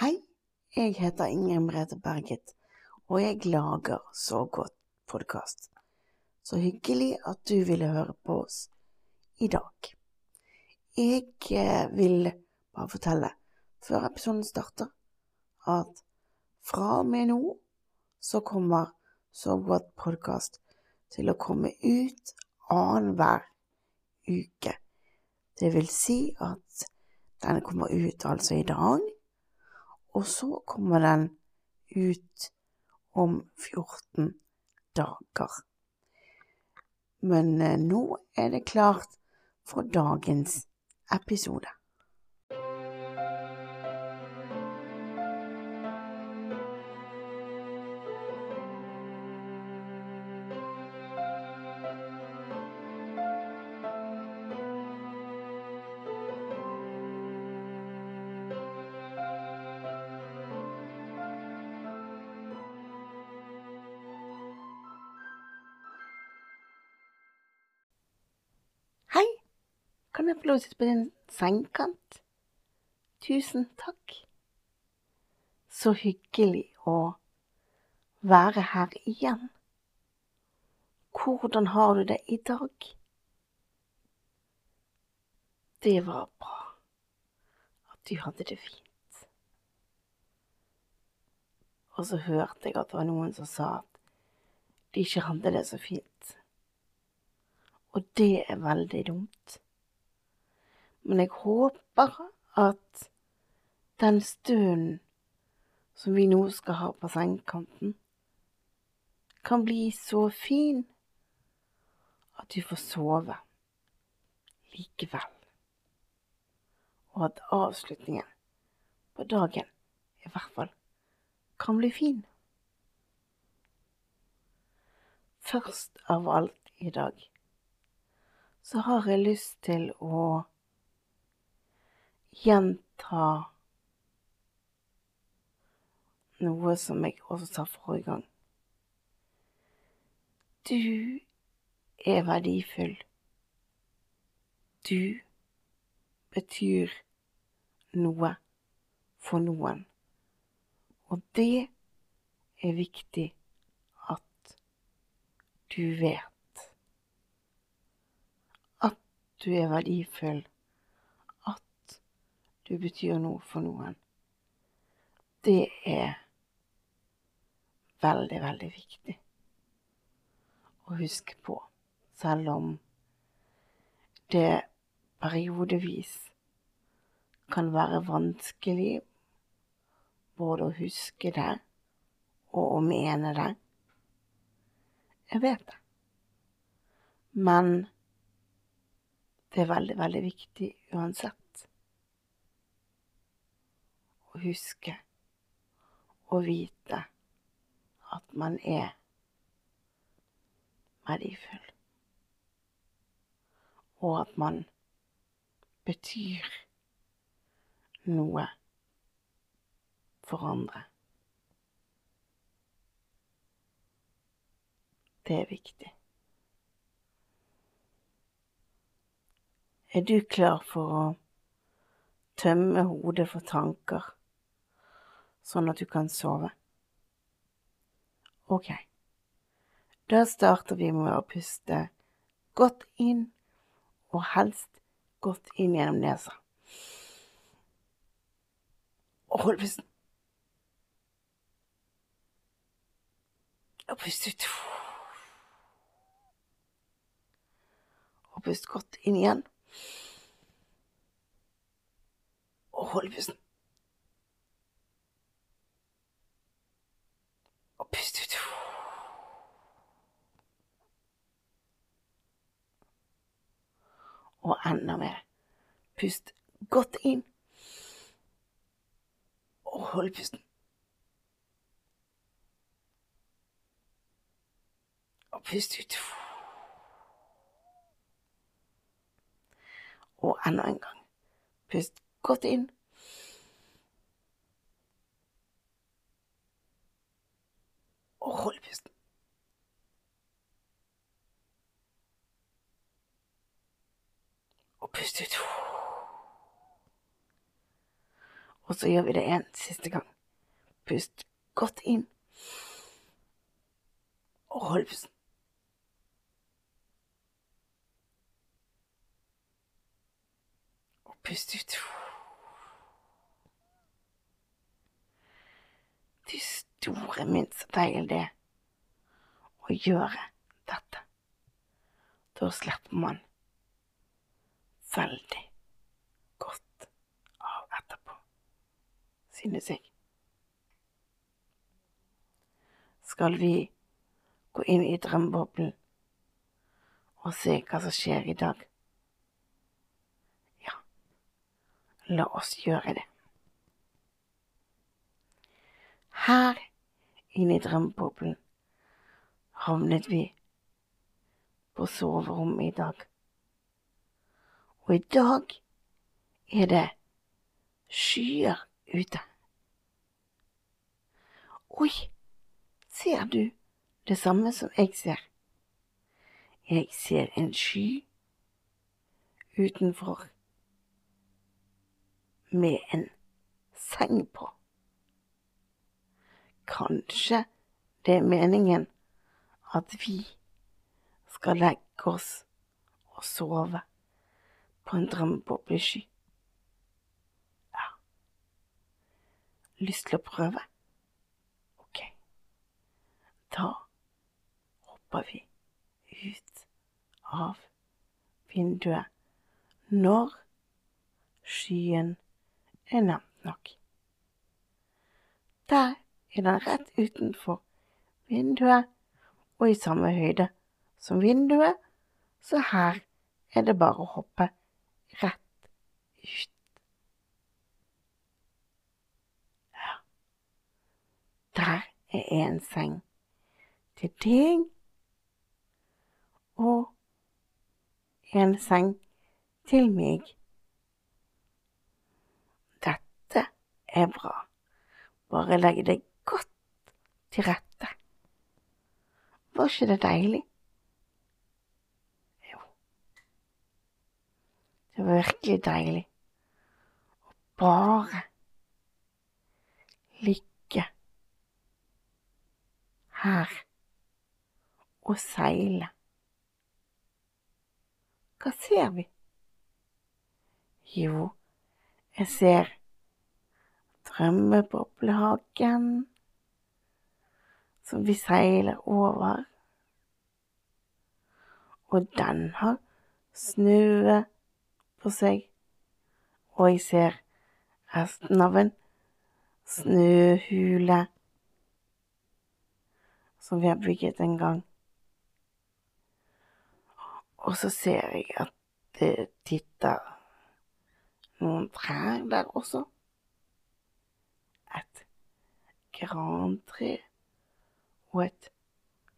Hei, jeg heter Ingrid Merete Berget, og jeg lager Så godt podkast. Så hyggelig at du ville høre på oss i dag. Jeg eh, vil bare fortelle, før episoden starter, at fra og med nå så kommer Så godt podkast til å komme ut annenhver uke. Det vil si at den kommer ut altså i dag og så kommer den ut om 14 dager. Men eh, nå er det klart for dagens episode. Kan jeg få lov til å sitte på din sengekant? Tusen takk. Så hyggelig å være her igjen. Hvordan har du det i dag? Det var bra at du hadde det fint. Og så hørte jeg at det var noen som sa at de ikke hadde det så fint. Og det er veldig dumt. Men jeg håper at den stunden som vi nå skal ha på sengekanten, kan bli så fin at du får sove likevel. Og at avslutningen på dagen i hvert fall kan bli fin. Først av alt i dag så har jeg lyst til å gjenta noe som jeg også sa forrige gang. Du er verdifull. Du betyr noe for noen. Og det er viktig at du vet. at du er verdifull, du betyr noe for noen. Det er veldig, veldig viktig å huske på, selv om det periodevis kan være vanskelig både å huske det og å mene det. Jeg vet det. Men det er veldig, veldig viktig uansett å huske og vite at man er verdifull, og at man betyr noe for andre. Det er viktig. Er du klar for å tømme hodet for tanker, sånn at du kan sove? Ok, da starter vi med å puste godt inn, og helst godt inn gjennom nesa. Og hold pusten. Og pust ut. Og pust godt inn igjen. Og hold pusten. Og pust ut. Og enda mer. Pust godt inn. Og hold pusten. Og pust ut. Og enda en gang. Pust godt inn. Og hold pusten. Og pust ut. Og så gjør vi det en siste gang. Pust godt inn. Og hold pusten. Og pust ut. Du store min, så det er å gjøre dette. Da slipper man veldig godt av etterpå, synes jeg. Skal vi gå inn i drømmeboblen og se hva som skjer i dag? Ja, la oss gjøre det. Her inne i drømmeboblen havnet vi på soverommet i dag. Og i dag er det skyer ute. Oi, ser du det samme som jeg ser? Jeg ser en sky utenfor med en seng på. Kanskje det er meningen at vi skal legge oss og sove på en drømmeboblesky. Ja. Lyst til å prøve? Ok. Da hopper vi ut av vinduet når skyen er nevnt nok. Der er den rett utenfor vinduet og i samme høyde som vinduet, så her er det bare å hoppe rett ut. Ja, der er en seng til deg og en seng til meg. Dette er bra. Bare legg deg godt til rette. Var ikke det deilig? Det var virkelig deilig å bare ligge her og seile. Hva ser vi? Jo, jeg ser drømmeboblehagen som vi seiler over. Og den har snø på seg, og jeg ser resten av en snøhule som vi har bygget en gang. Og så ser jeg at det titter noen trær der også. Et grantre og et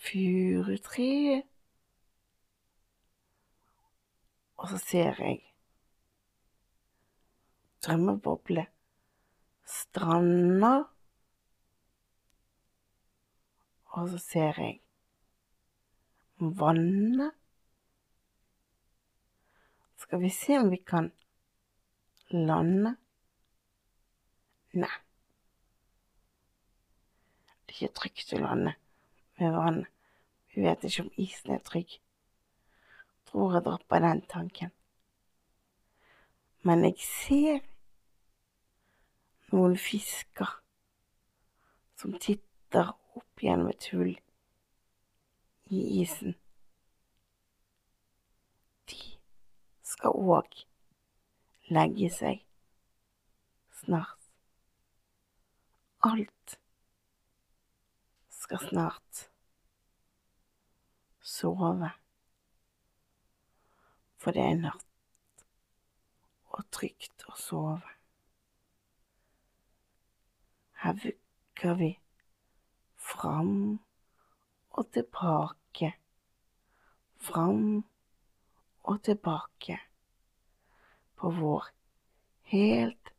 furutre. Og så ser jeg drømmeboble strander. Og så ser jeg vannet. Skal vi se om vi kan lande? Nei. Det er ikke trygt å lande med vann. Vi vet ikke om isen er trygg. Tror jeg dropper den tanken. Men jeg ser noen fisker som titter opp gjennom et hull i isen. De skal òg legge seg snart. Alt skal snart sove, for det er natt og trygt å sove. Her vugger vi fram og tilbake, fram og tilbake på vår helt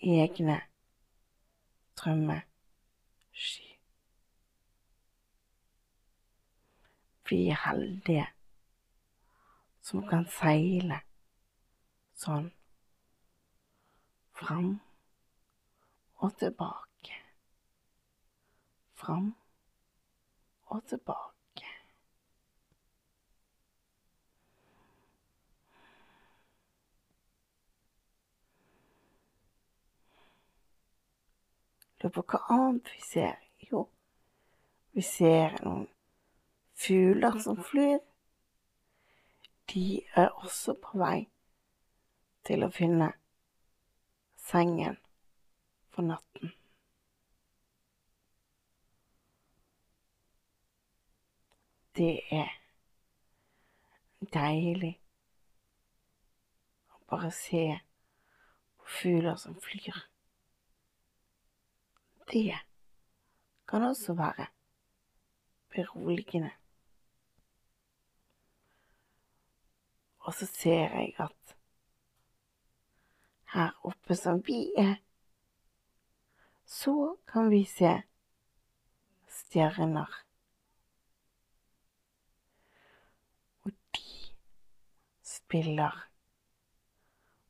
egne drømmesky. Vi er heldige som kan seile sånn fram og tilbake. Fram og tilbake. Lurer på hva annet vi ser. Jo, vi ser noen fugler som flyr. De er også på vei til å finne sengen for natten. Det er deilig å bare se fugler som flyr. Det kan også være beroligende. Og så ser jeg at her oppe som vi er, så kan vi se stjerner. Og de spiller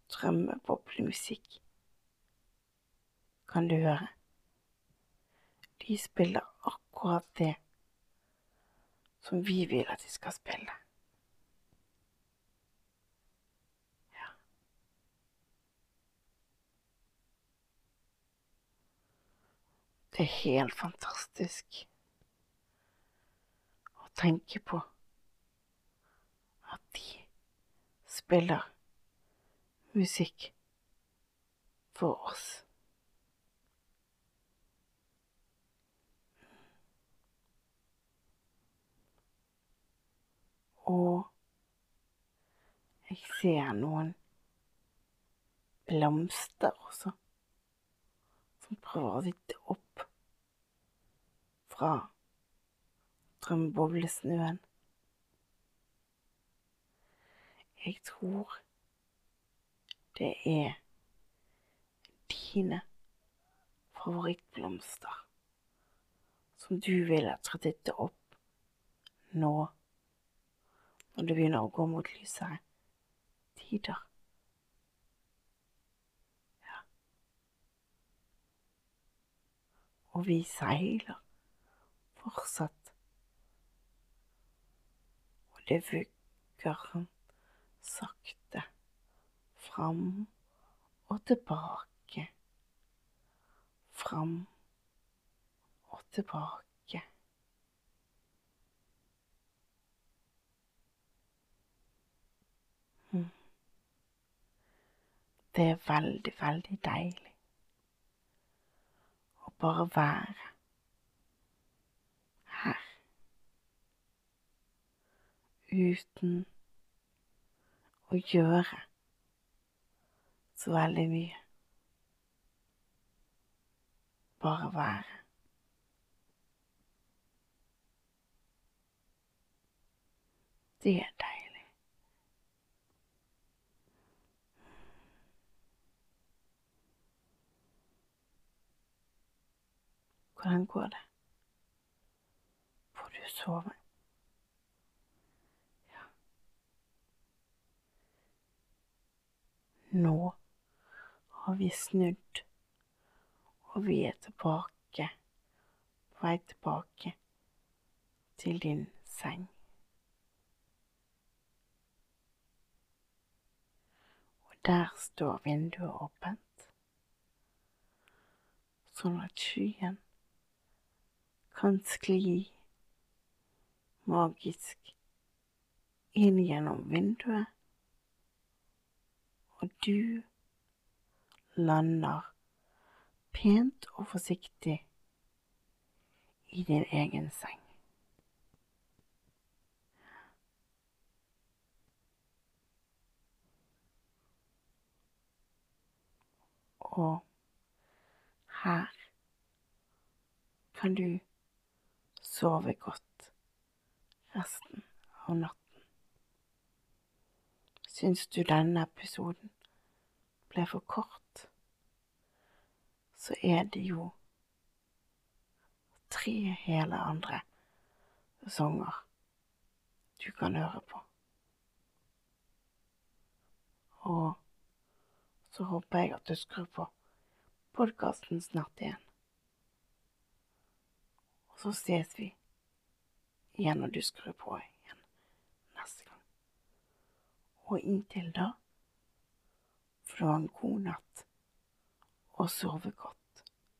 drømmeboblemusikk. Kan du høre? De spiller akkurat det som vi vil at de skal spille. Ja. Det er helt fantastisk å tenke på at de spiller musikk for oss. Og jeg ser noen blomster også, som prøver å sitte opp fra drømmeboblesnøen. Jeg tror det er dine favorittblomster som du vil at skal titte opp nå når det begynner å gå mot lysere tider. Ja. Og vi seiler fortsatt, og det vugger sakte fram og tilbake, fram og tilbake. Det er veldig, veldig deilig å bare være her. Uten å gjøre så veldig mye. Bare være. Det er deilig. Hvordan går det? Får du sove? Nå har vi snudd, og vi er tilbake, på vei tilbake til din seng. Og der står vinduet åpent, sånn at skyen kan skli magisk inn gjennom vinduet, og du lander pent og forsiktig i din egen seng. Og her kan du sove godt resten av natten. Syns du denne episoden ble for kort, så er det jo tre hele andre sanger du kan høre på. Og så håper jeg at du skrur på podkasten snart igjen. Og så ses vi igjen når du skrur på igjen. Og inntil da for det ha en god natt og sove godt.